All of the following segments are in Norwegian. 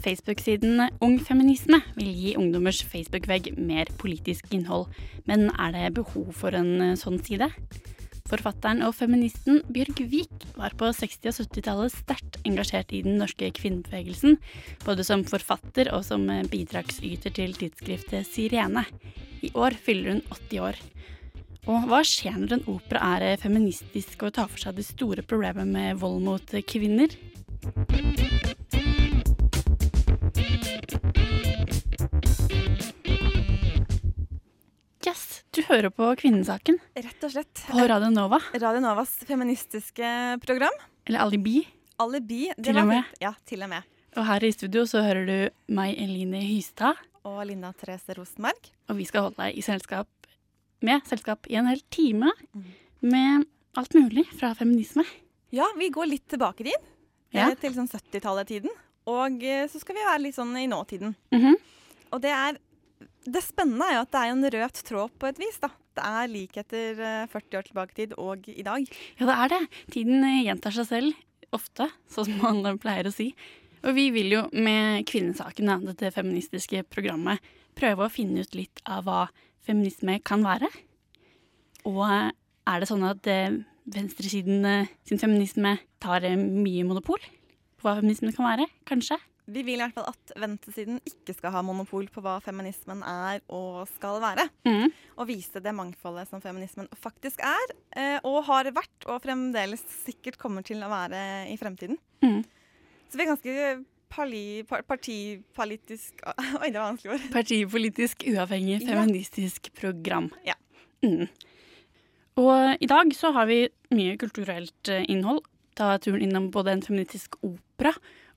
Facebook-siden Ung Feminisme vil gi ungdommers Facebook-vegg mer politisk innhold. Men er det behov for en eh, sånn side? Forfatteren og feministen Bjørg Vik var på 60- og 70-tallet sterkt engasjert i den norske kvinnebevegelsen, både som forfatter og som eh, bidragsyter til tidsskriftet Sirene. I år fyller hun 80 år. Og hva skjer når en opera er eh, feministisk og tar for seg de store problemene med vold mot kvinner? Du hører på Kvinnesaken Rett og slett. på Radio Nova. Radio Novas feministiske program. Eller Alibi. Alibi. Til og med. Ja, til og med. Og her i studio så hører du meg, Eline Hystad. Og Linda Therese Rosenberg. Og vi skal holde deg i selskap med selskap i en hel time med alt mulig fra feminisme. Ja, vi går litt tilbake dit. Ja. eh, Til sånn 70-tallet-tiden. Og eh, så skal vi være litt sånn i nåtiden. Mhm. Og det er Det spennende er jo at det er en rød tråd på et vis. da. Det er likheter eh, 40 år tilbake i tid og i dag. Ja, det er det. Tiden eh, gjentar seg selv. Ofte, sånn som man pleier å si. Og vi vil jo med Kvinnesaken, dette feministiske programmet, prøve å finne ut litt av hva feminisme kan være. Og eh, er det sånn at eh, venstresiden eh, sin feminisme tar eh, mye monopol på hva feminisme kan være? Kanskje? Vi vil i hvert fall at venstresiden ikke skal ha monopol på hva feminismen er og skal være. Mm. Og vise det mangfoldet som feminismen faktisk er, eh, og har vært, og fremdeles sikkert kommer til å være i fremtiden. Mm. Så vi er ganske pali, par, partipolitisk Oi, det var vanskelig ord. Partipolitisk uavhengig Ja. feministisk program. Ja. Mm. Og i dag så har vi mye kulturelt eh, innhold. Ta turen innom både en feministisk opera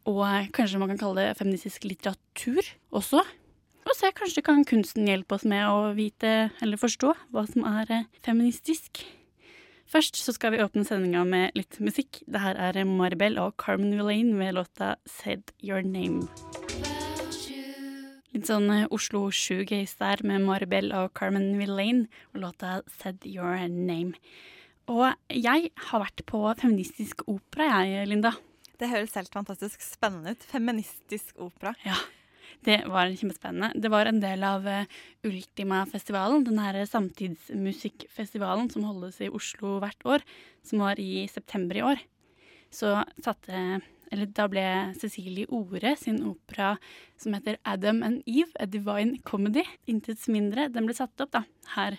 og eh, kanskje man kan kalle det feministisk litteratur også. Og se, kanskje kan kunsten hjelpe oss med å vite eller forstå hva som er eh, feministisk. Først så skal vi åpne sendinga med litt musikk. Det her er Maribel og Carmen Villain med låta 'Said Your Name'. Litt sånn Oslo Oslo shoegaze der med Maribel og Carmen Villain og låta 'Said Your Name'. Og jeg har vært på feministisk opera, jeg, Linda. Det høres helt fantastisk spennende ut. Feministisk opera. Ja, det var kjempespennende. Det var en del av eh, Ultima-festivalen, den her samtidsmusikkfestivalen som holdes i Oslo hvert år, som var i september i år. Så satte eller da ble Cecilie Ore sin opera som heter Adam and Eve, A Divine Comedy, intets mindre, den ble satt opp da, her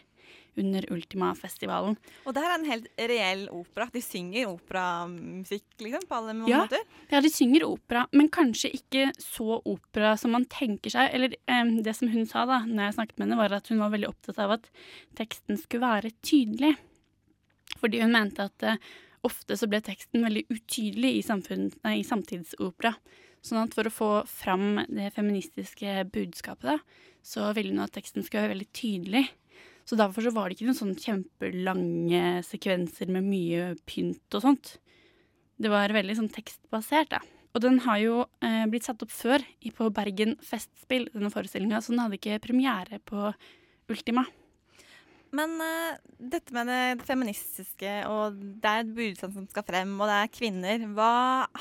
under Ultima-festivalen. Og det er en helt reell opera. De synger operamusikk liksom, på alle Ja. måter. Ja, de synger opera, men kanskje ikke så opera som man tenker seg. Eller eh, det som hun sa da når jeg snakket med henne, var at hun var veldig opptatt av at teksten skulle være tydelig. Fordi hun mente at eh, ofte så ble teksten veldig utydelig i, nei, i samtidsopera. Sånn at for å få fram det feministiske budskapet, da, så ville hun at teksten skulle være veldig tydelig. Så derfor så var det ikke noen sånn kjempelange sekvenser med mye pynt og sånt. Det var veldig sånn tekstbasert, da. Og den har jo eh, blitt satt opp før på Bergen Festspill, denne forestillinga, så den hadde ikke premiere på Ultima. Men uh, dette med det feministiske, og det er et budskap som skal frem, og det er kvinner. Hva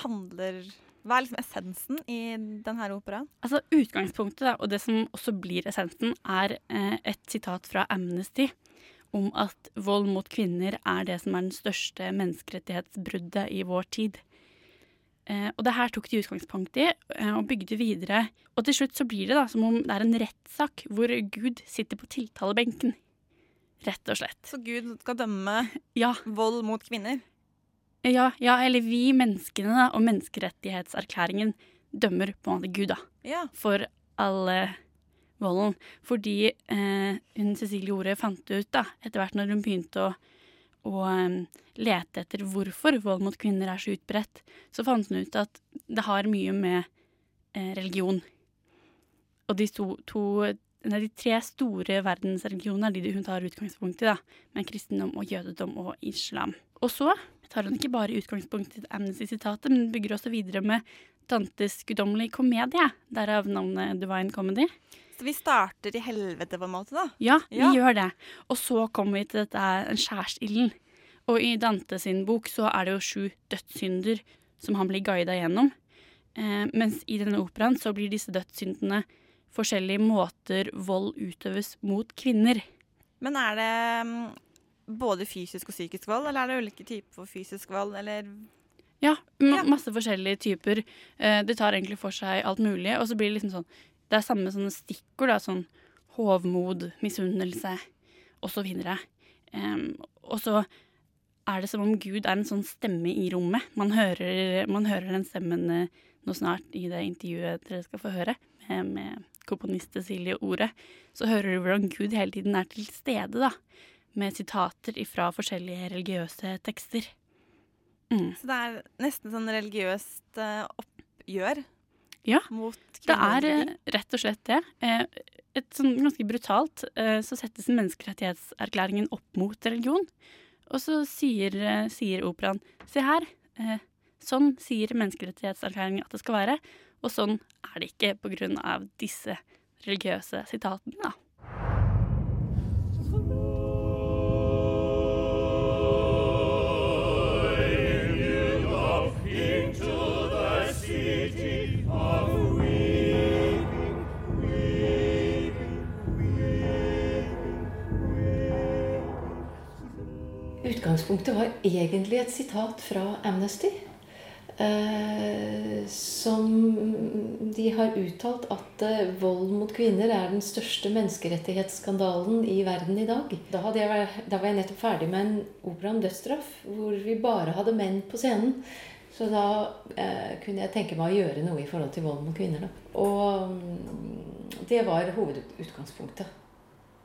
handler Hva er liksom essensen i denne operaen? Altså Utgangspunktet, da, og det som også blir essensen, er eh, et sitat fra Amnesty om at vold mot kvinner er det som er den største menneskerettighetsbruddet i vår tid. Eh, og det her tok de utgangspunkt i eh, og bygde videre. Og til slutt så blir det da som om det er en rettssak hvor Gud sitter på tiltalebenken. Rett og slett. Så Gud skal dømme Ja, vold mot kvinner. Ja, ja eller vi menneskene da, og menneskerettighetserklæringen dømmer på en måte Gud, da. Ja. for alle volden. Fordi eh, hun Cecilie Ore fant ut, da, etter hvert når hun begynte å, å um, lete etter hvorfor vold mot kvinner er så utbredt, så fant hun ut at det har mye med eh, religion. Og de to, to nei, de tre store verdensreligionene er de hun tar utgangspunkt i, da, med kristendom og jødedom og islam. Og så tar han ikke bare utgangspunkt i Amnesty-sitatet, men bygger også videre med Dantes guddommelige komedie, derav navnet Divine Comedy. Så vi starter i helvete, på en måte, da? Ja, vi Ja. gjør det. Og så kommer vi til dette en skjærsilden. Og i Dante sin bok så er det jo sju dødssynder som han blir guida gjennom. Eh, mens i denne operaen så blir disse dødssyndene forskjellige måter vold utøves mot kvinner. Men er det mm, både fysisk og psykisk vold, eller er det ulike typer for fysisk vold, eller Ja, ma masse forskjellige typer. Eh, det tar egentlig for seg alt mulig. Og så blir det liksom sånn Det er samme sånne stikkord, da. Sånn hovmod, misunnelse osv. Um, og så er det som om Gud er en sånn stemme i rommet. Man hører, man hører den stemmen eh, nå snart i det intervjuet dere skal få høre med, med komponist Cecilie Ore. Så hører du hvordan Gud hele tiden er til stede, da. Med sitater fra forskjellige religiøse tekster. Mm. Så det er nesten sånn religiøst eh, oppgjør Ja, mot Det er eh, rett og slett det. Eh, Et sånn ganske brutalt eh, så settes menneskerettighetserklæringen opp mot religion. Og så sier, eh, sier operaen Se her. eh, Sånn sier menneskerettighetserklæringen at det skal være, og sånn er det ikke på grunn av disse religiøse sitatene, da. Utgangspunktet var egentlig et sitat fra Amnesty. Eh, som de har uttalt at eh, vold mot kvinner er den største menneskerettighetsskandalen i verden i dag. Da, jeg, da var jeg nettopp ferdig med en opera om dødsstraff, hvor vi bare hadde menn på scenen. Så da eh, kunne jeg tenke meg å gjøre noe i forhold til vold mot kvinner. Da. Og mm, det var hovedutgangspunktet.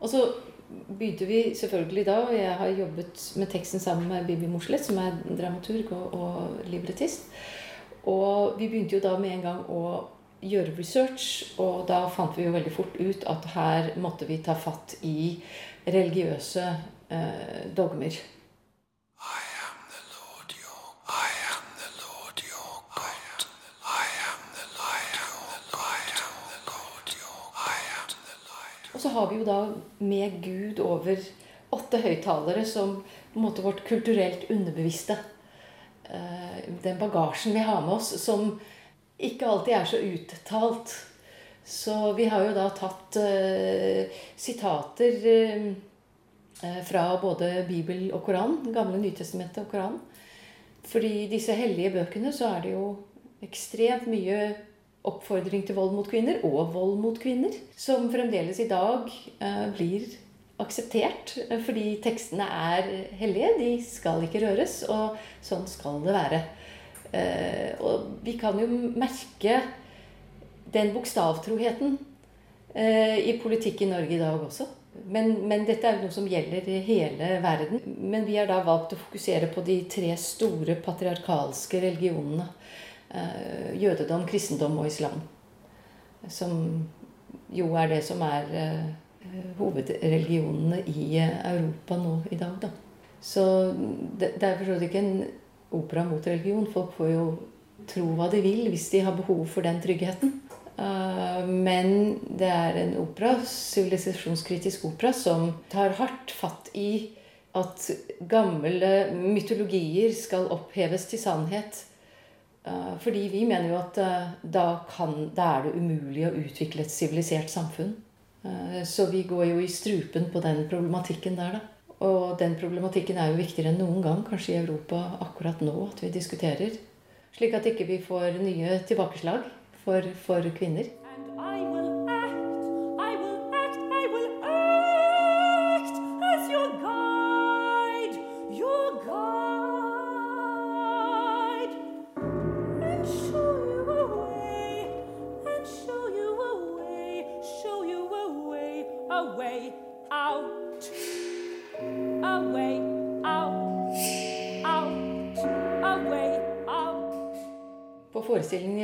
Og så begynte vi selvfølgelig da, og jeg har jobbet med teksten sammen med Bibi Moslet, som er dramaturg og, og librettist. Og vi begynte jo da med en gang å gjøre research, og da fant vi jo veldig fort ut at her måtte vi ta fatt i religiøse eh, dogmer. Og så har vi jo da med Gud over åtte høyttalere som på en måte vårt kulturelt underbevisste. eh, Den bagasjen vi har med oss, som ikke alltid er så uttalt. Så vi har jo da tatt eh, sitater eh, fra både Bibel og Koran, Gamle Nytestamentet og Koran. Fordi i disse hellige bøkene så er det jo ekstremt mye oppfordring til vold mot kvinner, og vold mot kvinner, som fremdeles i dag eh, blir akseptert. eh, Fordi tekstene er hellige, de skal ikke røres, og sånn skal det være. Eh, og vi kan jo merke den bokstavtroheten i politikk i Norge i dag også. Men, men dette er jo noe som gjelder i hele verden. Men vi har da valgt å fokusere på de tre store patriarkalske religionene. Eh, jødedom, kristendom og islam. Som jo er det som er eh, hovedreligionene i Europa nå i dag, da. Så det, det er for så vidt ikke en opera mot religion. Folk får jo tro hva de vil hvis de har behov for den tryggheten. Eh, men det er en opera, sivilisasjonskritisk opera, som tar hardt fatt i at gamle mytologier skal oppheves til sannhet. Eh, Fordi vi mener jo at eh, da, kan, da er det umulig å utvikle et sivilisert samfunn. Eh, Så vi går jo i strupen på den problematikken der, da. Og den problematikken er jo viktigere enn noen gang, kanskje i Europa akkurat nå, at vi diskuterer. Slik at ikke vi får nye tilbakeslag for, for kvinner. And I will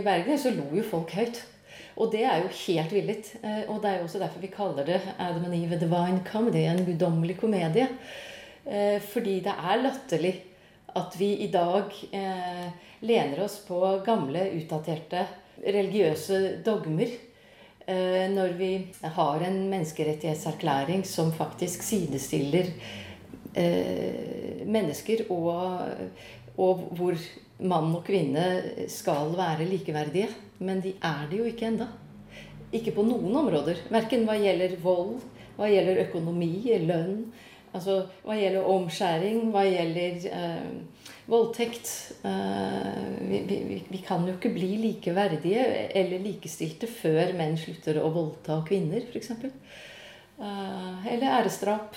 Bergen så lo jo folk høyt. Og det er jo helt villet. Eh, og det er jo også derfor vi kaller det Adam and Eve Divine Comedy, en guddommelig komedie. Eh, fordi det er latterlig at vi i dag eh, lener oss på gamle, utdaterte religiøse dogmer. Når vi har en menneskerettighetserklæring som faktisk sidestiller mennesker, og, og hvor mann og kvinne skal være likeverdige. Men de er det jo ikke enda. Ikke på noen områder. Verken hva gjelder vold, hva gjelder økonomi, lønn, altså hva gjelder omskjæring, hva gjelder eh, voldtekt. Eh, vi, vi, vi, kan jo ikke bli likeverdige eller likestilte før menn slutter å voldta kvinner, f.eks. Eh, eller æresdrap.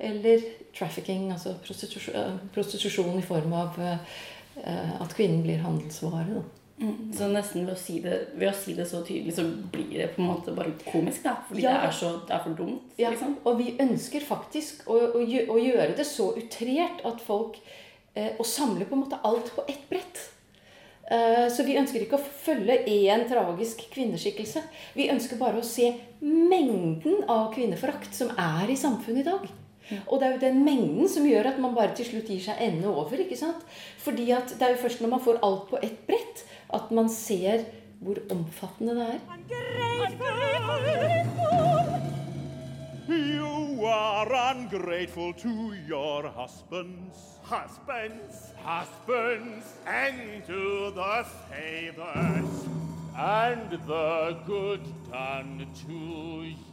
Eller trafficking, altså prostitusjon, eh, prostitusjon i form av eh, at kvinnen blir handelsvare. Mm. Så nesten ved å, si det, ved å, si det, så tydelig, så blir det på en måte bare komisk. da, Fordi ja. det, er så, det, er for dumt. Ja, liksom. Og vi ønsker faktisk å, å, å, gjøre det så utrert at folk eh, Å samle på en måte alt på ett brett. Eh, så vi ønsker ikke å følge én tragisk kvinneskikkelse. Vi ønsker bare å se mengden av kvinneforakt som er i samfunnet i dag. Og det er jo den mengden som gjør at man bare til slutt gir seg ende over. ikke sant? Fordi at det er jo først når man får alt på ett brett, at man ser hvor omfattende det er. You are ungrateful to your husbands, husbands, husbands, and to the favors and the good done to you.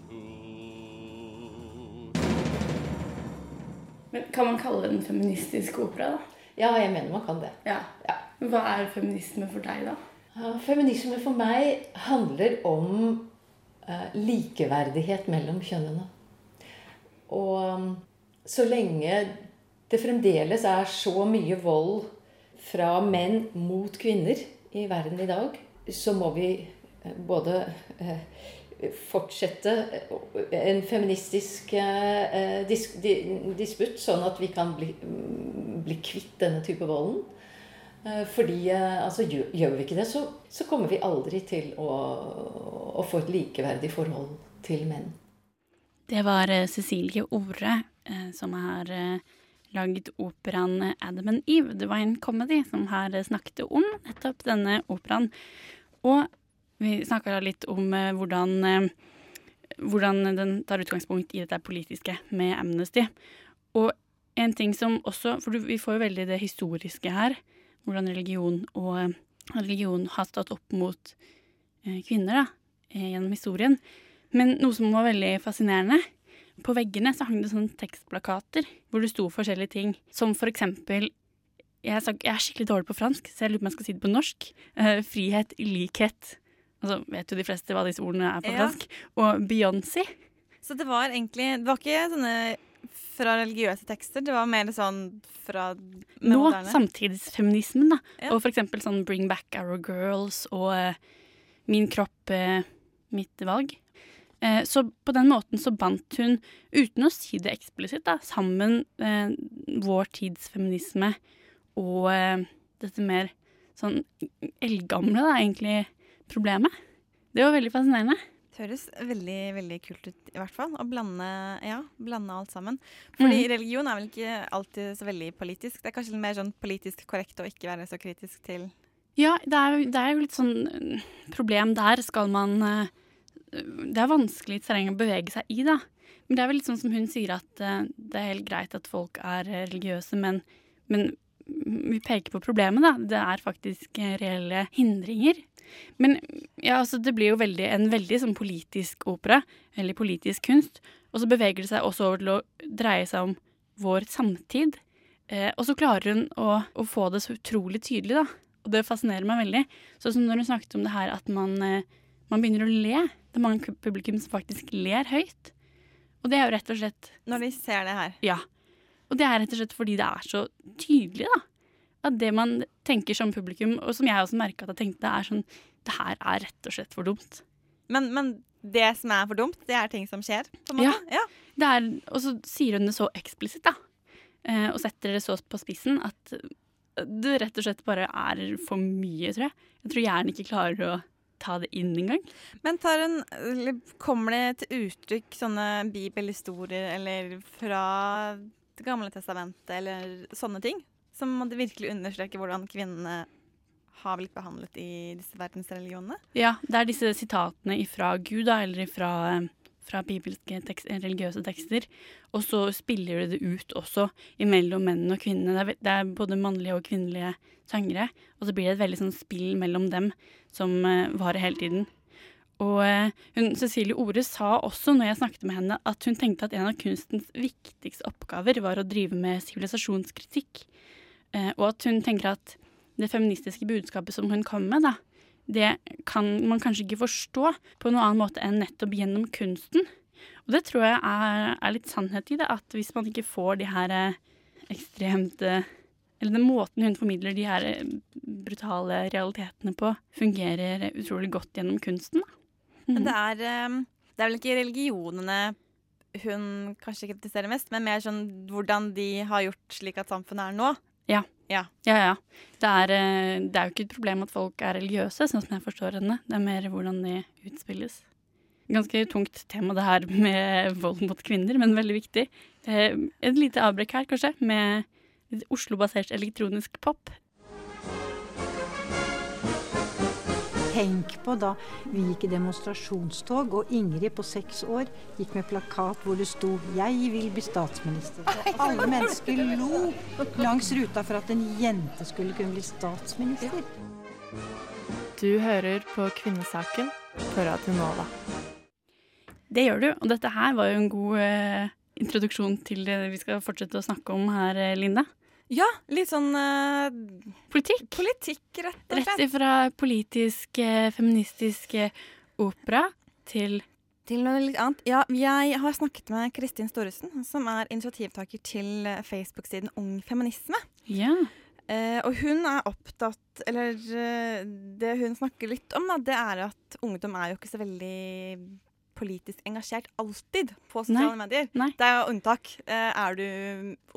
Men Kan man kalle det en feministisk opera, da? Ja, jeg mener man kan det. Ja. ja. Hva er feminisme for deg, da? Feminisme for meg handler om uh, likeverdighet mellom kjønnene. Og um, så lenge det fremdeles er så mye vold fra menn mot kvinner i verden i dag, så må vi uh, både uh, fortsette en feministisk dis disputt, sånn at vi kan bli, mm, bli kvitt denne type volden. Eh, fordi eh, altså, gjør, vi ikke det, så, så, kommer vi aldri til å, å, få et likeverdig forhold til menn. Det var eh, Cecilie Ore som har laget operaen 'Adam and Eve', det var en comedy, som har snakket om nettopp denne operaen. Og vi snakka litt om hvordan, hvordan den tar utgangspunkt i dette politiske med Amnesty. Og en ting som også For vi får jo veldig det historiske her hvordan religion og eh, religion har stått opp mot eh, kvinner da, eh, gjennom historien. Men noe som var veldig fascinerende På veggene så hang det sånne tekstplakater hvor det sto forskjellige ting. Som for eksempel jeg er, skikkelig dårlig på fransk, så jeg lurer på om jeg skal si det på norsk. Frihet, likhet Altså vet jo de fleste hva disse ordene er på ja. fransk. Og Beyoncé. Så det var egentlig Det var ikke sånne fra religiøse tekster. Det var mer sånn fra Nå, samtidsfeminismen, da. Ja. Og for eksempel sånn Bring Back Our Girls og uh, Min kropp, uh, mitt valg. Uh, så på den måten så bandt hun, uten å si det eksplisitt, da, sammen vår tids feminisme og dette mer sånn eldgamle, da, egentlig, problemet. Det var veldig fascinerende. Det høres veldig veldig kult ut, i hvert fall. Å blande, ja, blande alt sammen. Fordi mm. religion er vel ikke alltid så veldig politisk. Det er kanskje litt mer sånn politisk korrekt å ikke være så kritisk til Ja, det er, det er jo litt sånn øh, problem der. Skal man øh, Det er vanskelig terreng å bevege seg i, da. Men det er vel litt sånn som hun sier, at øh, det er helt greit at folk er religiøse, men, men vi peker på problemet, da. Det er faktisk reelle hindringer men ja, altså, det blir jo veldig, en veldig sånn politisk opera, eller politisk kunst. Og så beveger det seg også over til å dreie seg om vår samtid. Eh, og så klarer hun å, å, få det så utrolig tydelig, da. Og det fascinerer meg veldig. Sånn som når hun snakket om det her at man, eh, man begynner å le. Det er mange publikum som faktisk ler høyt. Og det er jo rett og slett Når de ser det her? Ja. Og det er rett og slett fordi det er så tydelig, da at det man tenker som publikum, og som jeg også merka at jeg tenkte, er sånn Det her er rett og slett for dumt. Men, men det som er for dumt, det er ting som skjer? på en måte? Ja. ja. Er, og så sier hun det så eksplisitt, da. Eh, og setter det så på spissen at det rett og slett bare er for mye, tror jeg. Jeg tror hjernen ikke klarer å ta det inn engang. Men tar hun, kommer det til uttrykk sånne bibelhistorier eller fra Det gamle testamentet eller sånne ting? Som måtte virkelig understreke hvordan kvinnene har blitt behandlet i disse verdensreligionene? Ja, det er disse sitatene ifra Gud, da, eller ifra, eh, fra bibelske tekst, religiøse tekster. Og så spiller du det ut også imellom mennene og kvinnene. Det er, det er både mannlige og kvinnelige sangere. Og så blir det et veldig sånn spill mellom dem som uh, varer hele tiden. Og uh, hun, Cecilie Ore sa også når jeg snakket med henne, at hun tenkte at en av kunstens viktigste oppgaver var å drive med sivilisasjonskritikk. Eh, og at hun tenker at det feministiske budskapet som hun kommer med, da, det kan man kanskje ikke forstå på noen annen måte enn nettopp gjennom kunsten. Og det tror jeg er, er litt sannhet i det, at hvis man ikke får de her eh, ekstremt eh, Eller den måten hun formidler de her brutale realitetene på, fungerer utrolig godt gjennom kunsten. Mhm. det er, det er vel ikke religionene hun kanskje kritiserer mest, men mer sånn hvordan de har gjort slik at samfunnet er nå. Ja. Ja. Ja, ja. Det er, eh, det er jo ikke et problem at folk er religiøse, sånn som jeg forstår henne. Det er mer hvordan de utspilles. Ganske tungt tema det her med vold mot kvinner, men veldig viktig. Eh, Et lite avbrekk her, kanskje, med Oslo-basert elektronisk pop. Tenk på da vi gikk i demonstrasjonstog, og Ingrid på seks år gikk med plakat hvor det sto 'Jeg vil bli statsminister'. Og alle mennesker lo langs ruta for at en jente skulle kunne bli statsminister. Du hører på Kvinnesaken på Radio Nova. Det gjør du, og dette her var jo en god eh, introduksjon til det vi skal fortsette å snakke om her, eh, Linda. Ja, litt sånn uh, Politikk. politikk, rett og slett. Rett fra politisk, eh, feministisk eh, opera til Til noe litt annet. Ja, jeg har snakket med Kristin Storesen, som er initiativtaker til Facebook-siden Ung Feminisme. Ja. Uh, og hun er opptatt Eller uh, det hun snakker litt om, da, det er at ungdom er jo ikke så veldig politisk engasjert alltid på sosiale Nei, medier. nei. Det er jo unntak. Eh, er du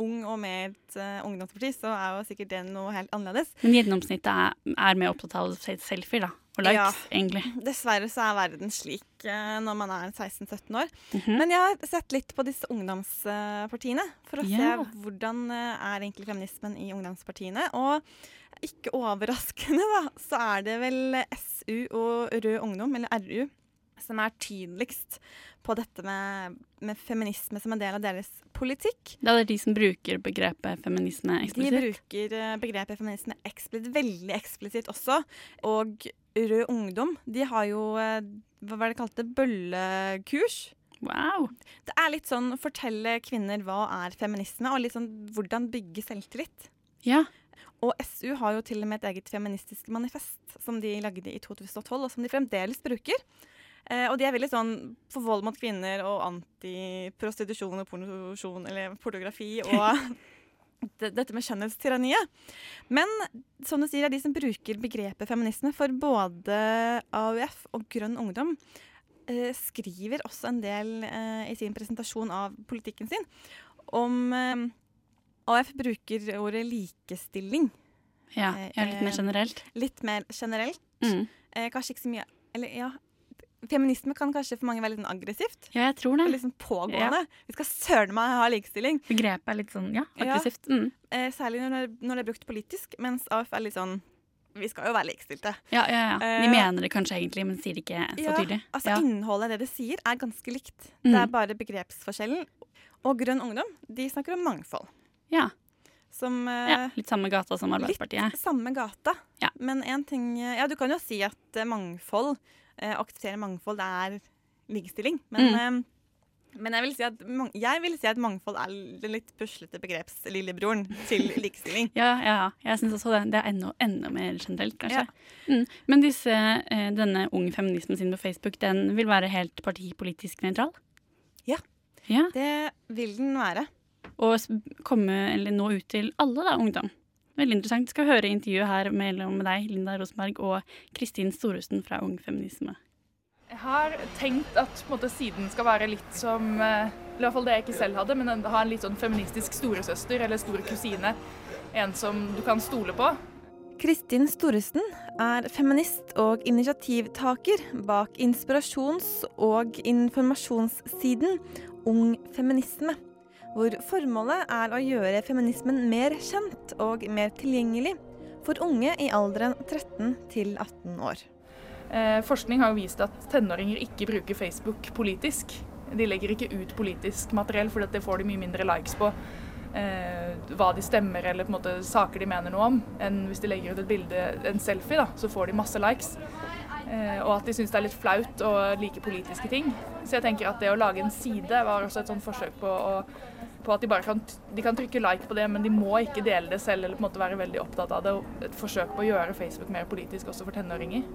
ung og med i et eh, ungdomsparti, så er jo sikkert det noe helt annerledes. Men gjennomsnittet er, er mer opptatt av selfier, da. Og likes, Ja. egentlig. Dessverre så er verden slik eh, når man er 16-17 år. Mhm. Men jeg har sett litt på disse ungdomspartiene for å Ja. se hvordan er egentlig feminismen i ungdomspartiene. Og ikke overraskende, da, så er det vel SU og Rød Ungdom, eller RU, som er tydeligst på dette med, med feminisme som en del av deres politikk. Det er de som bruker begrepet feminisme eksplisitt? De bruker eh, begrepet feminisme eksplisitt, veldig eksplisitt også. Og Rød Ungdom de har jo eh, hva var det kalt bøllekurs. Wow. Det er litt sånn fortelle kvinner hva er feminisme, og litt sånn hvordan bygge selvtillit. Ja. Og SU har jo til og med et eget feministisk manifest som de lagde i 2012, og som de fremdeles bruker. Eh, og de er veldig sånn for vold mot kvinner og antiprostitusjon og pornosjon, eller pornografi og dette med skjønnhetstyranniet. Men som du sier, er de som bruker begrepet feminisme for både AUF og Grønn Ungdom, eh, skriver også en del eh, i sin presentasjon av politikken sin om eh, AUF bruker ordet likestilling Ja, litt mer Eh, generelt. litt mer generelt. Mm. Eh, kanskje ikke så mye Eller ja, feminisme kan kanskje for mange være litt sånn aggressivt. Ja, jeg tror Og det. litt sånn pågående. Vi skal søren meg ha likestilling. Begrepet er litt sånn, ja, Ja. aggressivt. Mm. Eh, særlig når det, når det er brukt politisk, mens AUF er litt sånn Vi skal jo være likestilte. Ja, ja, ja. De Eh, mener det kanskje egentlig, men sier det ikke så Ja, tydelig. Altså ja. Innholdet i det det sier, er ganske likt. Mm. Det er bare begrepsforskjellen. Og Grønn Ungdom de snakker om mangfold. Ja. Som eh, ja. Litt samme gata som Arbeiderpartiet. Litt samme gata. Ja. Men en ting Ja, du kan jo si at eh, mangfold, å akseptere mangfold, det er likestilling. Men, Mm. eh, men jeg, vil si at, jeg vil si at mangfold er den litt puslete begreps-lillebroren til likestilling. Ja, ja. Jeg syns også det. Det er enda, enda mer generelt, kanskje. Ja. Mm. Men disse, eh, denne unge feminismen sin på Facebook, den vil være helt partipolitisk nøytral? Ja. ja. Det vil den være. Og komme, eller nå ut til alle, da, ungdom. Veldig interessant. Vi skal høre intervjuet her mellom deg, Linda Rosenberg, og Kristin Storesen fra Ung Feminisme. Jeg har tenkt at på en måte, siden skal være litt som eh, i hvert fall det jeg ikke selv hadde, men en- ha en litt sånn feministisk storesøster eller store kusine. En som du kan stole på. Kristin Storesen er feminist og initiativtaker bak inspirasjons- og informasjonssiden Ung feminisme, hvor formålet er å gjøre feminismen mer kjent og mer tilgjengelig for unge i alderen 13 til 18 år. Eh, forskning har vist at tenåringer ikke bruker Facebook politisk. De legger ikke ut politisk materiell, for det får de mye mindre likes på. Eh, hva de stemmer eller på en måte saker de mener noe om, enn hvis de legger ut et bilde, en selfie, da, så får de masse likes. Eh, og at de syns det er litt flaut å like politiske ting. Så jeg tenker at det å lage en side var også et sånt forsøk på, å, på at de bare kan, de kan trykke like på det, men de må ikke dele det selv eller på en måte være veldig opptatt av det. Et forsøk på å gjøre Facebook mer politisk også for tenåringer.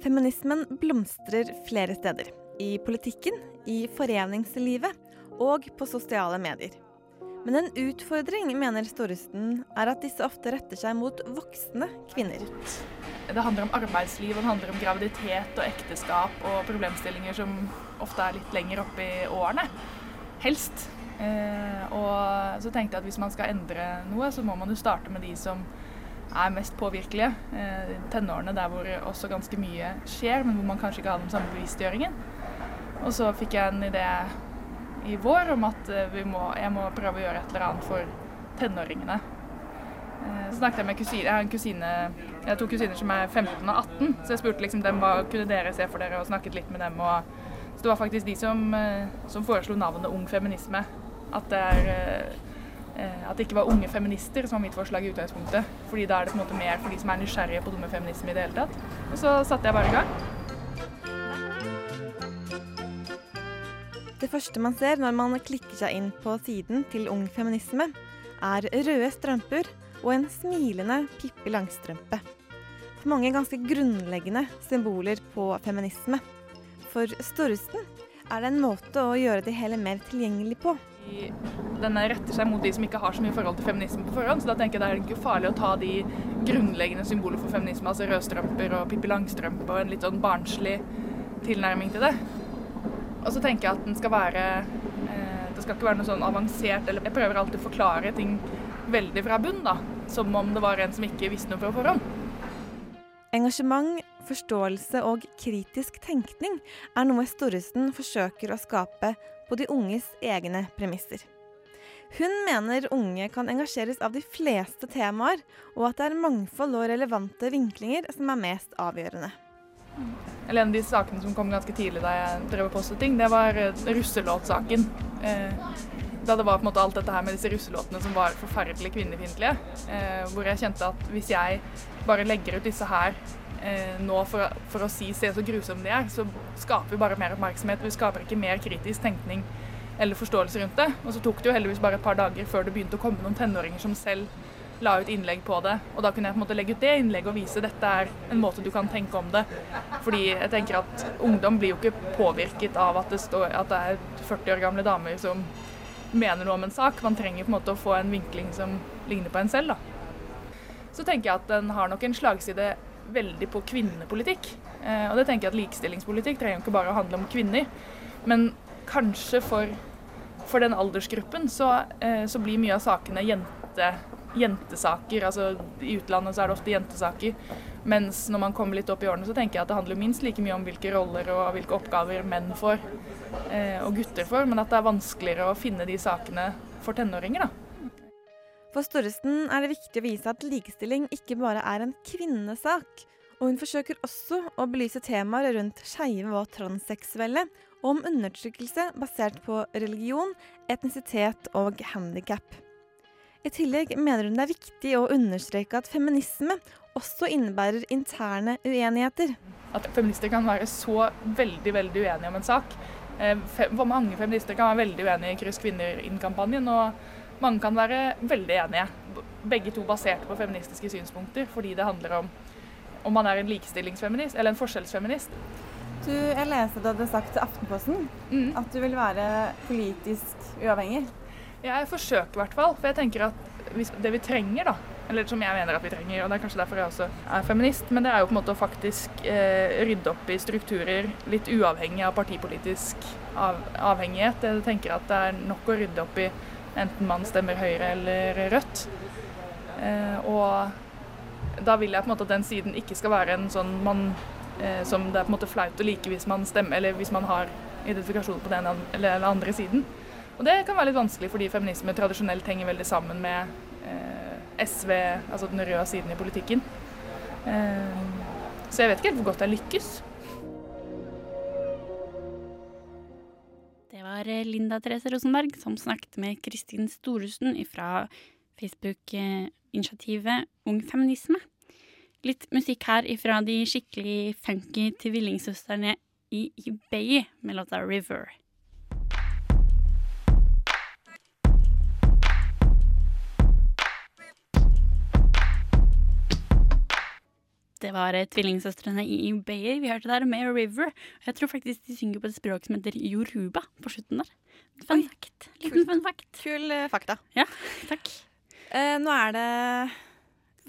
Feminismen blomstrer flere steder. I politikken, i foreningslivet og på sosiale medier. Men en utfordring, mener Storhusten, er at disse ofte retter seg mot voksne kvinner. Det handler om arbeidsliv, og det handler om graviditet og ekteskap og problemstillinger som ofte er litt lenger oppe i årene. Helst. Eh, og så tenkte jeg at hvis man skal endre noe, så må man jo starte med de som er mest påvirkelige. Eh, tenårene der hvor også ganske mye skjer, men hvor man kanskje ikke har den samme bevisstgjøringen. Og så fikk jeg en idé i vår om at eh, må, jeg må prøve å gjøre et eller annet for tenåringene. Eh, Så snakket jeg med kusine, jeg har kusine, jeg har to kusiner som er 15 og 18, så jeg spurte liksom dem hva kunne dere se for dere, og snakket litt med dem. Og, så det var faktisk de som, eh, som foreslo navnet Ung feminisme. At det, er, at det ikke var unge feminister som var mitt forslag i utgangspunktet. Fordi da er det på en måte mer for de som er nysgjerrige på dumme feminisme i det hele tatt. Og så satte jeg bare i gang. Det første man ser når man klikker seg inn på siden til Ung feminisme, er røde strømper og en smilende Pippi Langstrømpe. For mange ganske grunnleggende symboler på feminisme. For Storesen er det en måte å gjøre det hele mer tilgjengelig på. Denne retter seg mot de som ikke har så mye forhold til feminisme på forhånd, så da tenker jeg det er ikke farlig å ta de grunnleggende symboler for feminisme, altså rødstrømper og Pippi Langstrømpe og en litt sånn barnslig tilnærming til det. Og så tenker jeg at den skal være eh, Det skal ikke være noe sånn avansert eller Jeg prøver alltid å forklare ting veldig fra bunn, da. Som om det var en som ikke visste noe fra forhånd. Engasjement, forståelse og kritisk tenkning er noe Storresen forsøker å skape på de unges egne premisser. Hun mener unge kan engasjeres av de fleste temaer, og at det er mangfold og relevante vinklinger som er mest avgjørende. Eller en av de sakene som kom ganske tidlig da jeg drev og postet ting, det var eh, russelåtsaken. Eh, da det var på en måte alt dette her med disse russelåtene som var forferdelig kvinnefiendtlige. Eh, hvor jeg kjente at hvis jeg bare legger ut disse her nå for, for å si se så grusomme de er, så skaper vi bare mer oppmerksomhet. Vi skaper ikke mer kritisk tenkning eller forståelse rundt det. Og så tok det jo heldigvis bare et par dager før det begynte å komme noen tenåringer som selv la ut innlegg på det. Og da kunne jeg på en måte legge ut det innlegget og vise dette er en måte du kan tenke om det. Fordi jeg tenker at ungdom blir jo ikke påvirket av at det, står, at det er 40 år gamle damer som mener noe om en sak. Man trenger på en måte å få en vinkling som ligner på en selv. da. Så tenker jeg at den har nok en slagside veldig på kvinnepolitikk. Eh, og det tenker jeg at likestillingspolitikk trenger jo ikke bare å handle om kvinner. Men kanskje for, for den aldersgruppen så, eh, så blir mye av sakene jente, jentesaker. Altså i utlandet så er det ofte jentesaker. Mens når man kommer litt opp i årene, så tenker jeg at det handler minst like mye om hvilke roller og hvilke oppgaver menn får, eh, og gutter får. Men at det er vanskeligere å finne de sakene for tenåringer, da. For Storesen er det viktig å vise at likestilling ikke bare er en kvinnesak. Og hun forsøker også å belyse temaer rundt skeive og transseksuelle, og om undertrykkelse basert på religion, etnisitet og handikap. I tillegg mener hun det er viktig å understreke at feminisme også innebærer interne uenigheter. At feminister kan være så veldig veldig uenige om en sak. Eh, For mange feminister kan være veldig uenige i Kryss kvinner inn-kampanjen, og mange kan være veldig enige. Begge to basert på feministiske synspunkter, fordi det handler om om man er en likestillingsfeminist eller en forskjellsfeminist. Du, jeg leste du hadde sagt til Aftenposten at du vil være politisk uavhengig. Jeg forsøker i hvert fall, for jeg tenker at det vi trenger, da, eller som jeg mener at vi trenger, og det er kanskje derfor jeg også er feminist, men det er jo på en måte å faktisk eh, rydde opp i strukturer litt uavhengig av partipolitisk av, avhengighet. Jeg tenker at det er nok å rydde opp i enten man stemmer Høyre eller Rødt. Eh, og da vil jeg på en måte at den siden ikke skal være en sånn man eh, som det er på en måte flaut å like hvis man stemmer, eller hvis man har identifikasjon på den eller den andre siden. Og det kan være litt vanskelig fordi feminisme tradisjonelt henger veldig sammen med eh, SV, altså den røde siden i politikken. Eh, så jeg vet ikke helt hvor godt jeg lykkes. Det var eh, Linda Therese Rosenberg som snakket med Kristin Storesen fra Facebook-initiativet Ung Feminisme. Litt musikk her ifra de skikkelig funky tvillingsøstrene i eBay med låta River. Det var eh, tvillingsøstrene i Bayer. vi hørte der med River. Jeg tror faktisk de synger på et språk som heter yoruba på slutten der. Fun fact. Liten fun fact. Kul eh, fakta. Ja, takk. Eh, nå er det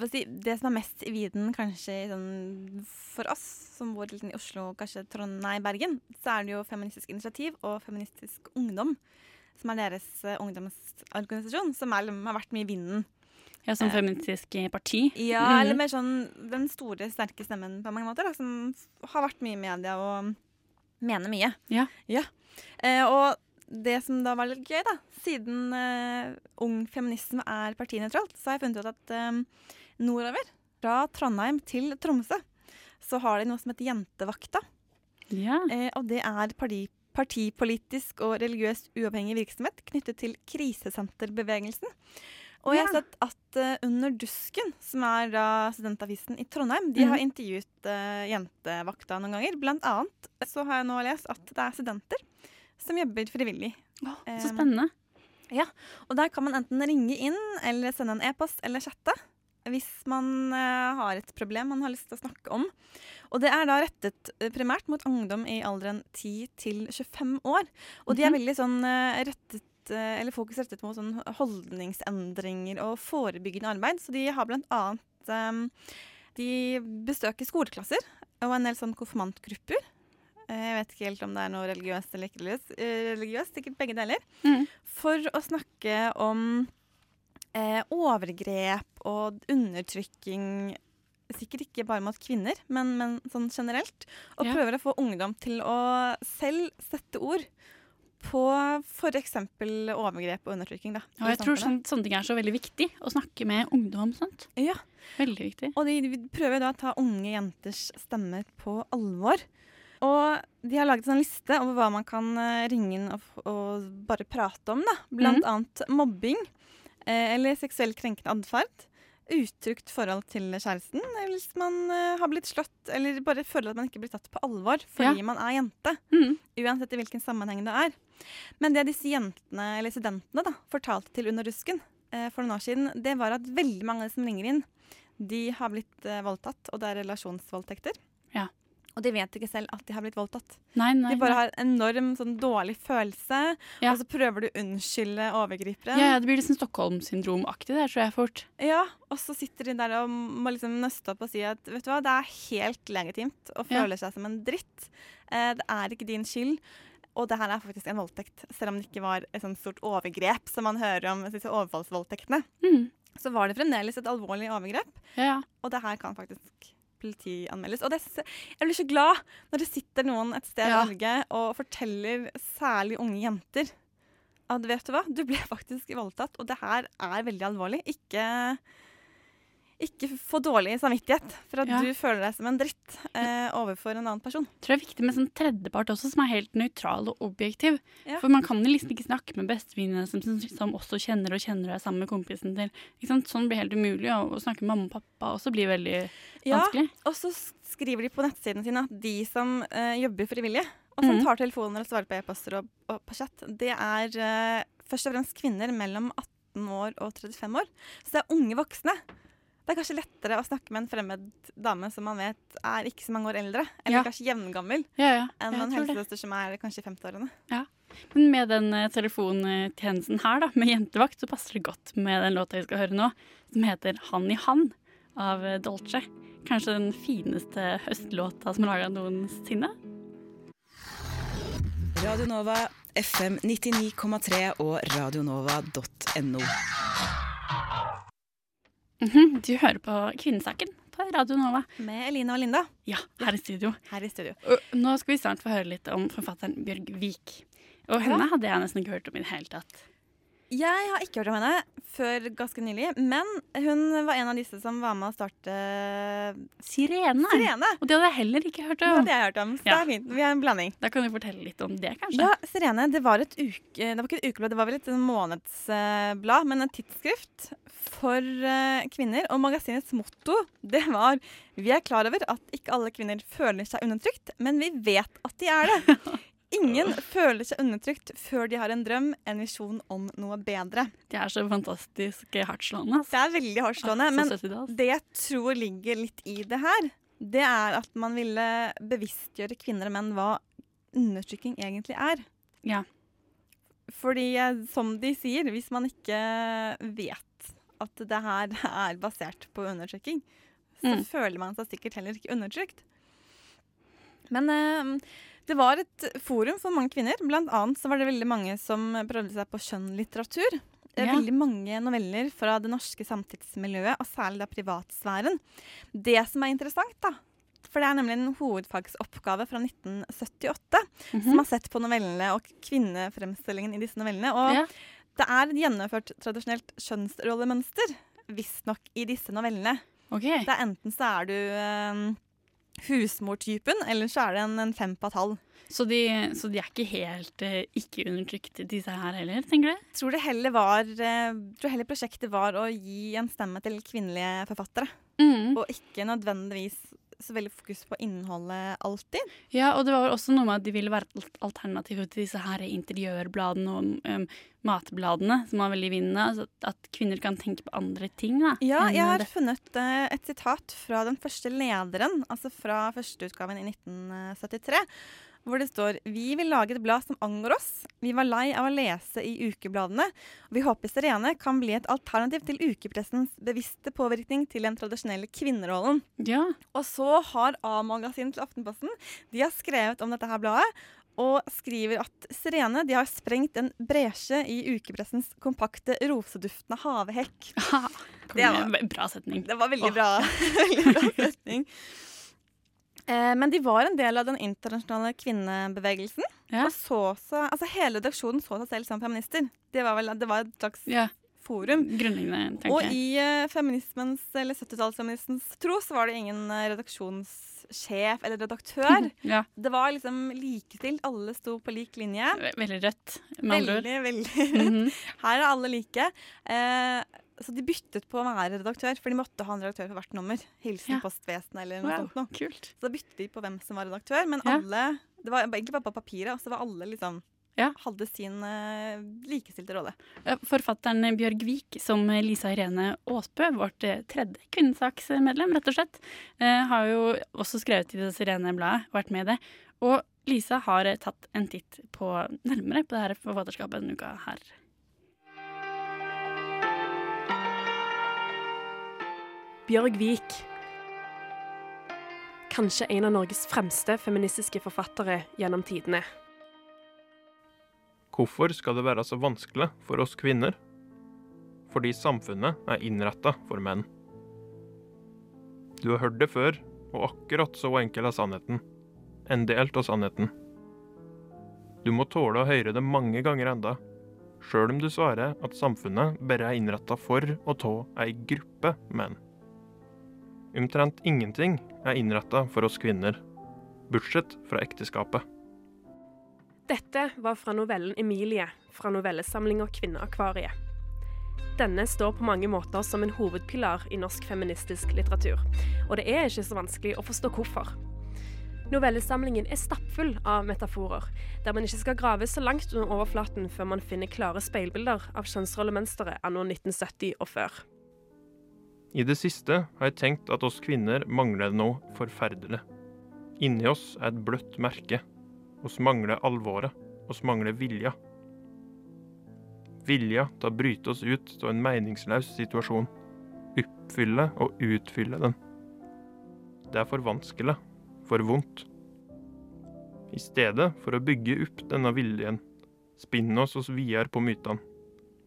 si, Det som er mest i viden kanskje sånn, for oss som bor litt i Oslo, kanskje Trondheim, Bergen, så er det jo Feministisk initiativ og Feministisk ungdom, som er deres eh, ungdomsorganisasjon, som er, har vært mye i vinden. Ja, som Eh, feministisk parti. Ja, Mhm. eller mer sånn den store, sterke stemmen på mange måter, da, som har vært mye i media og mener mye. Ja. Eh, og det som da var litt gøy, da, siden eh, Ung Feminisme er partinøytralt, så har jeg funnet ut at eh, nordover, fra Trondheim til Tromsø, så har de noe som heter Jentevakta. Ja. Eh, og det er parti, partipolitisk og religiøst uavhengig virksomhet knyttet til krisesenterbevegelsen. Og jeg har sett at uh, Under Dusken, som er da studentavisen i Trondheim, de har Mhm. intervjuet uh, Jentevakta noen ganger. Blant annet så har jeg nå lest at det er studenter som jobber frivillig. så spennende. spennende. Ja, og der kan man enten ringe inn eller sende en e-post eller chatte hvis man uh, har et problem man har lyst til å snakke om. Og det er da rettet primært mot ungdom i alderen 10 til 25 år. Og de er Mhm. veldig sånn uh, rettet eh, eller fokus rettet mot sånn holdningsendringer og forebyggende arbeid. Så de har blant annet eh, De besøker skoleklasser og en del sånn konfirmantgrupper. Eh, Jeg vet ikke helt om det er noe religiøst eller ikke religiøst sikkert begge deler. Mm. For å snakke om eh, overgrep og undertrykking. Sikkert ikke bare mot kvinner, men, men sånn generelt. Og Ja. prøver å få ungdom til å selv sette ord på f.eks. overgrep og undertrykking. Da, Og jeg tror sånne, sånne ting er så veldig viktig. Å snakke med ungdom om sånt. Ja. Veldig viktig. Og de, de prøver da å ta unge jenters stemmer på alvor. Og de har laget en liste over hva man kan eh, ringe inn og, og bare prate om. da. Blant mm. annet mobbing eh, eller seksuell krenkende atferd. Utrygt forhold til kjæresten, hvis man uh, har blitt slått eller bare føler at man ikke blir tatt på alvor fordi Ja. man er jente. Mm. Uansett i hvilken sammenheng det er. Men det disse jentene, eller studentene, da, fortalte til Under rusken uh, for noen år siden, det var at veldig mange av de som ringer inn, de har blitt uh, voldtatt, og det er relasjonsvoldtekter. Ja. Og de vet ikke selv at de har blitt voldtatt. Nei, nei, de bare nei. har enorm sånn dårlig følelse, Ja. og så prøver du å unnskylde overgriperen. Ja, ja, det blir liksom Stockholm-syndrom-aktig der, tror jeg fort. Ja, og så sitter de der og må liksom nøste opp og si at vet du hva, det er helt legitimt å Ja. seg som en dritt. Eh, det er ikke din skyld. Og det her er faktisk en voldtekt, selv om det ikke var et sånt stort overgrep som man hører om disse overfallsvoldtektene. Mm. Så var det fremdeles et alvorlig overgrep, ja. og det her kan faktisk politianmeldes. Og det, jeg blir så glad når det sitter noen et sted Ja. i Norge og forteller særlig unge jenter at vet du hva, du ble faktisk voldtatt, og det her er veldig alvorlig. Ikke, ikke få dårlig samvittighet for at Ja. du føler deg som en dritt eh, overfor en annen person. Jeg tror det er viktig med sånn tredjepart også, som er helt nøytral og objektiv. Ja. For man kan jo liksom ikke snakke med bestevenninnene som, som, også kjenner og kjenner deg sammen med kompisen til. Sånn blir helt umulig. Og å snakke med mamma og pappa også blir veldig Ja, vanskelig. og så skriver de på nettsiden sin at de som eh, jobber frivillig, og som mm. tar telefoner og svarer på e-poster og, og på chat, det er eh, først og fremst kvinner mellom 18 år og 35 år. Så det er unge voksne. Det er kanskje lettere å snakke med en fremmed dame som man vet er ikke så mange år eldre, eller Ja. kanskje jevngammel, Ja, ja. enn en helsesøster som er kanskje i 50-årene. Ja. Men med den eh, telefontjenesten her, da, med jentevakt, så passer det godt med den låta vi skal høre nå, som heter Han i han av eh, Dolce. Kanskje den fineste høstlåta som er laga noensinne. Radio Nova, FM 99,3 og radionova.no. Mhm, Du hører på Kvinnesaken på Radio Nova. Med Eline og Linda. Ja, her i studio. Her i studio. Og nå skal vi snart få høre litt om forfatteren Bjørg Vik. Og henne Ja. hadde jeg nesten ikke hørt om i det hele tatt. Jeg har ikke hørt om henne før ganske nylig, men hun var en av disse som var med å starte Sirene. Sirene. Og det hadde jeg heller ikke hørt om. Det hadde jeg hørt om, så det er fint. Vi har en blanding. Da kan du fortelle litt om det, kanskje? Ja, Sirene, det var et uke... Det var ikke et ukeblad, det var vel et månedsblad, men et tidsskrift for eh, kvinner. Og magasinets motto, det var Vi er klar over at ikke alle kvinner føler seg undertrykt, men vi vet at de er det. Ingen føler seg undertrykt før de har en drøm, en visjon om noe bedre. De er så fantastisk hardtslående. Det er veldig hardtslående, Ah, men 70-talls. det jeg tror ligger litt i det her, det er at man ville bevisstgjøre kvinner og menn hva undertrykking egentlig er. Ja. Fordi, eh, som de sier, hvis man ikke vet at det her er basert på undertrykking, så Mm. føler man seg sikkert heller ikke undertrykt. Men eh, det var et forum for mange kvinner. Blant annet så var det veldig mange som prøvde seg på skjønnlitteratur. Er Ja. Veldig mange noveller fra det norske samtidsmiljøet, og særlig da privatsfæren. Det som er interessant, da, for det er nemlig en hovedfagsoppgave fra 1978, Mhm. som har sett på novellene og kvinnefremstillingen i disse novellene. Og Ja. det er gjennomført tradisjonelt kjønnsrollemønster, visstnok, i disse novellene. Okay. Det er enten så er du eh, husmortypen, eller så er det en, en fem på et halv. Så de, så de er ikke helt eh, ikke undertrykt, disse her heller, tenker du? Tror det heller var eh, tror heller prosjektet var å gi en stemme til kvinnelige forfattere. Mm. Og ikke nødvendigvis så veldig fokus på innholdet alltid. Ja, og det var også noe med at de ville være alternativ til disse her interiørbladene og um, matbladene, som var veldig i vinden. Altså at kvinner kan tenke på andre ting, da. Ja, jeg har det- funnet uh, et sitat fra den første lederen, altså fra førsteutgaven i 1973. Hvor det står Vi vil lage et blad som angår oss. Vi var lei av å lese i ukebladene. Og vi håper Sirene kan bli et alternativ til ukepressens bevisste påvirkning til den tradisjonelle kvinnerollen. Ja. Og så har A-magasinet til Aftenposten De har skrevet om dette her bladet. Og skriver at Sirene de har sprengt en bresje i ukepressens kompakte, roseduftende havehekk. Det var en bra setning. Det var veldig bra. veldig bra setning. Eh, men de var en del av den internasjonale kvinnebevegelsen. Og så, så, altså hele redaksjonen så seg selv som feminister. Det var, vel, det var et slags Ja. forum. Og i eh, feminismens, eller 70-tallsfeminismens tro så var det ingen eh, redaksjonssjef eller redaktør. Ja. Det var liksom likestilt. Alle sto på lik linje. Ve- Veldig rødt, med andre ord. Veldig, veldig rødt. Mhm. Her er alle like. Eh, så de byttet på å være redaktør, for de måtte ha en redaktør for hvert nummer. Hilsen Ja. postvesenet eller noe Wow, sånt. Noe. Kult. Så da byttet de på hvem som var redaktør, men Ja. alle Det var egentlig bare på papiret, og så var alle liksom Hadde sin uh, likestilte rolle. Forfatteren Bjørg Vik, som Lisa Irene Aasbø, vårt eh, tredje kvinnesaksmedlem, rett og slett, uh, har jo også skrevet i det Sirene-bladet, vært med i det. Og Lisa har tatt en titt på nærmere på det her forfatterskapet denne uka her. Bjørg Vik. Kanskje en av Norges fremste feministiske forfattere gjennom tidene. Hvorfor skal det være så vanskelig for oss kvinner? Fordi samfunnet er innretta for menn. Du har hørt det før, og akkurat så enkel er sannheten. En del av sannheten. Du må tåle å høre det mange ganger enda, sjøl om du svarer at samfunnet bare er innretta for å ta ei gruppe menn. Omtrent ingenting er innretta for oss kvinner, bortsett fra ekteskapet. Dette var fra novellen 'Emilie' fra novellesamlinga Kvinneakvariet. Denne står på mange måter som en hovedpilar i norsk feministisk litteratur, og det er ikke så vanskelig å forstå hvorfor. Novellesamlingen er stappfull av metaforer, der man ikke skal grave så langt under overflaten før man finner klare speilbilder av kjønnsrollemønsteret anno 1970 og før. I det siste har jeg tenkt at oss kvinner mangler noe forferdelig. Inni oss er et bløtt merke. Oss mangler alvoret. Oss mangler vilja. Vilja til å bryte oss ut av en meningsløs situasjon. Oppfylle og utfylle den. Det er for vanskelig. For vondt. I stedet for å bygge opp denne viljen, spinne oss oss videre på mytene.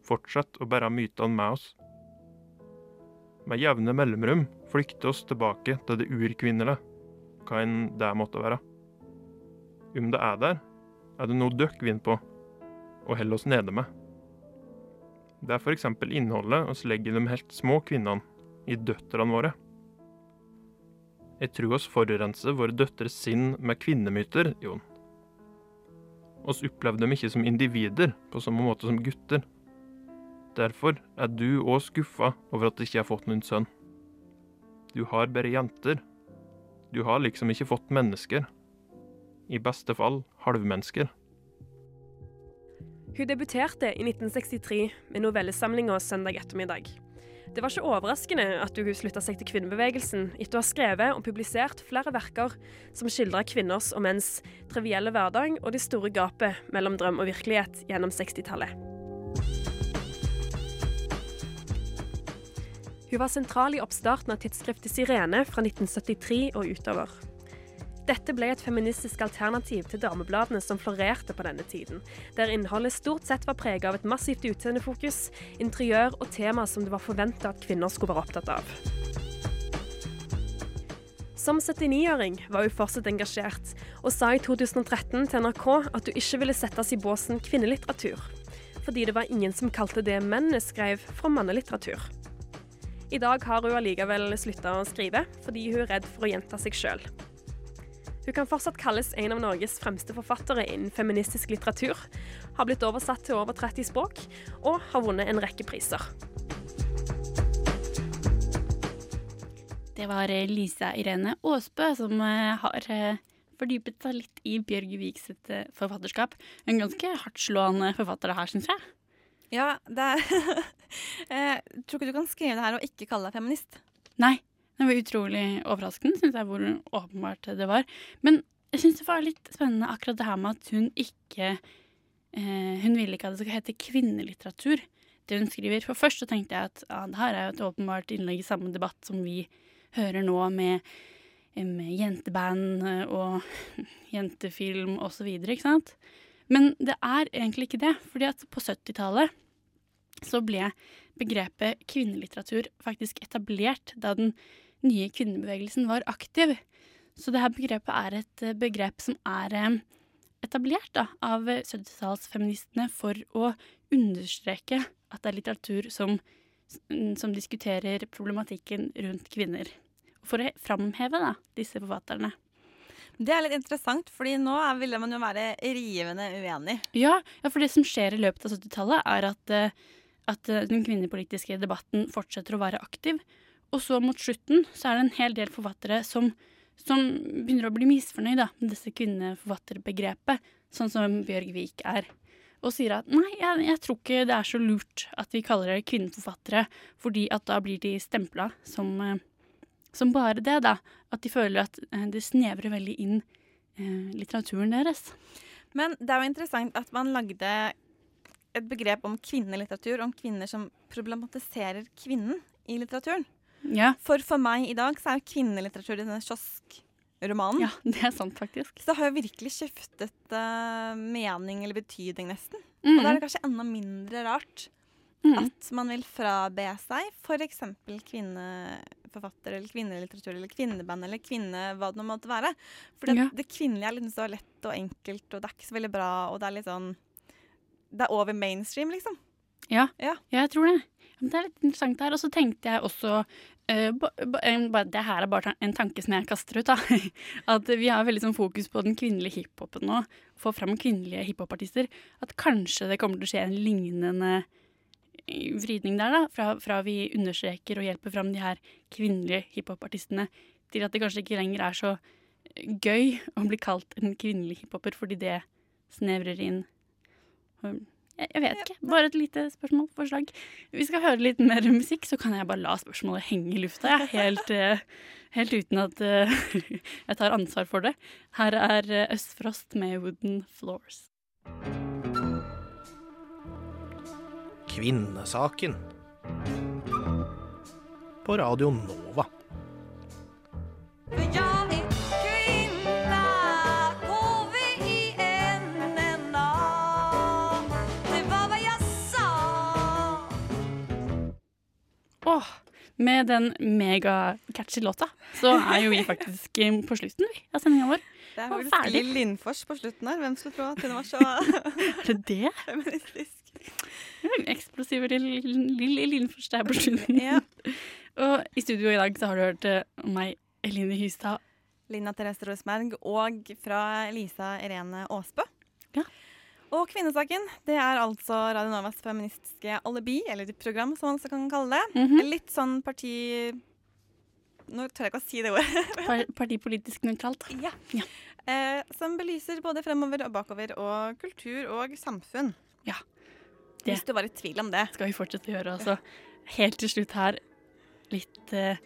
Fortsett å bære mytene med oss. Med jevne mellomrom flykte oss tilbake til det urkvinnelige, hva enn det måtte være. Om det er der, er det noe døkk vinner på, og holder oss nede med. Det er f.eks. innholdet oss legger i de helt små kvinnene, i døtrene våre. Jeg tror oss forurenser våre døtres sinn med kvinnemyter, Jon. Oss opplevde dem ikke som individer på samme måte som gutter. Derfor er du òg skuffa over at du ikke har fått noen sønn. Du har bare jenter. Du har liksom ikke fått mennesker. I beste fall halvmennesker. Hun debuterte i 1963 med novellesamlinga 'Søndag ettermiddag'. Det var ikke overraskende at hun slutta seg til kvinnebevegelsen etter å ha skrevet og publisert flere verker som skildrer kvinners og menns trivielle hverdag og det store gapet mellom drøm og virkelighet gjennom 60-tallet. Hun var sentral i oppstarten av tidsskriftet Sirene fra 1973 og utover. Dette ble et feministisk alternativ til damebladene som florerte på denne tiden, der innholdet stort sett var preget av et massivt utseendefokus, interiør og tema som det var forventa at kvinner skulle være opptatt av. Som 79-åring var hun fortsatt engasjert, og sa i 2013 til NRK at hun ikke ville settes i båsen kvinnelitteratur, fordi det var ingen som kalte det mennene skrev, for mannelitteratur. I dag har hun allikevel slutta å skrive, fordi hun er redd for å gjenta seg sjøl. Hun kan fortsatt kalles en av Norges fremste forfattere innen feministisk litteratur, har blitt oversatt til over 30 språk og har vunnet en rekke priser. Det var eh, Lisa Irene Aasbø som eh, har eh, fordypet seg litt i Bjørg Viks forfatterskap. En ganske hardtslående forfatter det her, syns jeg. Ja, det er Jeg tror ikke du kan skrive det her og ikke kalle deg feminist. Nei, det var utrolig overraskende, syns jeg, hvor åpenbart det var. Men jeg syns det var litt spennende akkurat det her med at hun ikke eh, Hun ville ikke at det skal hete kvinnelitteratur, det hun skriver. For først så tenkte jeg at ja, det her er jo et åpenbart innlegg i samme debatt som vi hører nå med, med jenteband eh, og jentefilm osv., ikke sant. Men det er egentlig ikke det, fordi at på 70-tallet så ble begrepet kvinnelitteratur faktisk etablert da den nye kvinnebevegelsen var aktiv. Så det her begrepet er et eh, begrep som er eh, etablert da, av 70-tallsfeministene for å understreke at det er litteratur som, som diskuterer problematikken rundt kvinner. For å framheve da, disse forfatterne. Det er litt interessant, fordi nå ville man jo være rivende uenig. Ja, ja, for det som skjer i løpet av 70-tallet, er at, eh, at eh, den kvinnepolitiske debatten fortsetter å være aktiv. Og så mot slutten så er det en hel del forfattere som, som begynner å bli misfornøyd med disse kvinneforfatterbegrepet, sånn som Bjørg Vik er. Og sier at nei, jeg, jeg tror ikke det er så lurt at vi kaller det kvinneforfattere, fordi at da blir de stempla som, eh, som bare det, da. At de føler at eh, det snevrer veldig inn eh, litteraturen deres. Men det er jo interessant at man lagde et begrep om kvinnelitteratur, om kvinner som problematiserer kvinnen i litteraturen. Ja. For for meg i dag så er kvinnelitteratur denne kioskromanen. Ja, det er sant, faktisk. Så det har jo virkelig skiftet uh, mening eller betydning, nesten. Mm. Og da er det kanskje enda mindre rart mm. at man vil frabe seg f.eks. kvinneforfatter eller kvinnelitteratur eller kvinneband eller kvinne hva det nå måtte være. For det, Ja. det kvinnelige er liksom så lett og enkelt, og det er ikke så veldig bra, og det er litt sånn Det er over mainstream, liksom. Ja, Ja. jeg tror det. Men det er litt interessant her. Og så tenkte jeg også uh, Det her er bare en tanke som jeg kaster ut. da. At vi har veldig sånn fokus på den kvinnelige hiphopen nå. Få fram kvinnelige hiphopartister. At kanskje det kommer til å skje en lignende eh, vridning der, da. Fra, fra vi understreker og hjelper fram de her kvinnelige hiphopartistene, til at det kanskje ikke lenger er så gøy å bli kalt en kvinnelig hiphoper, fordi det snevrer inn jeg jeg vet ikke. Bare et lite spørsmål, forslag. Vi skal høre litt mer musikk, så kan jeg bare la spørsmålet henge i lufta. Jeg. Helt, eh, helt uten at eh, jeg tar ansvar for det. Her er eh, Østfrost med Wooden Floors. Kvinnesaken. På Radio Nova. Jag med den megacatchy låta, så er jo vi faktisk på slutten vi, av sendinga vår. Det er faktisk. Lill Lindfors på slutten her. Hvem skulle tro at hun var så Er det det? feministisk? Eksplosive Lill Lindfors der på slutten. Og i studio i dag så har du hørt eh, meg, Eline Hystad. Lina Therese Rosberg og fra Lisa Irene Aasbø. Og Kvinnesaken det er altså Radio Novas feministiske alibi, eller program, som man også kan kalle det. Mhm. Litt sånn parti... Nå tør jeg ikke å si det ordet. Par- Partipolitisk nøytralt. Ja. Eh, som belyser både fremover og bakover, og kultur og samfunn. Ja. Hvis du var i tvil om det. Skal vi fortsette å gjøre, altså. Helt til slutt her, litt uh,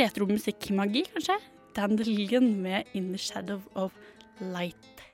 retromusikkmagi, kanskje? Dandelion med In the Shadow of Light.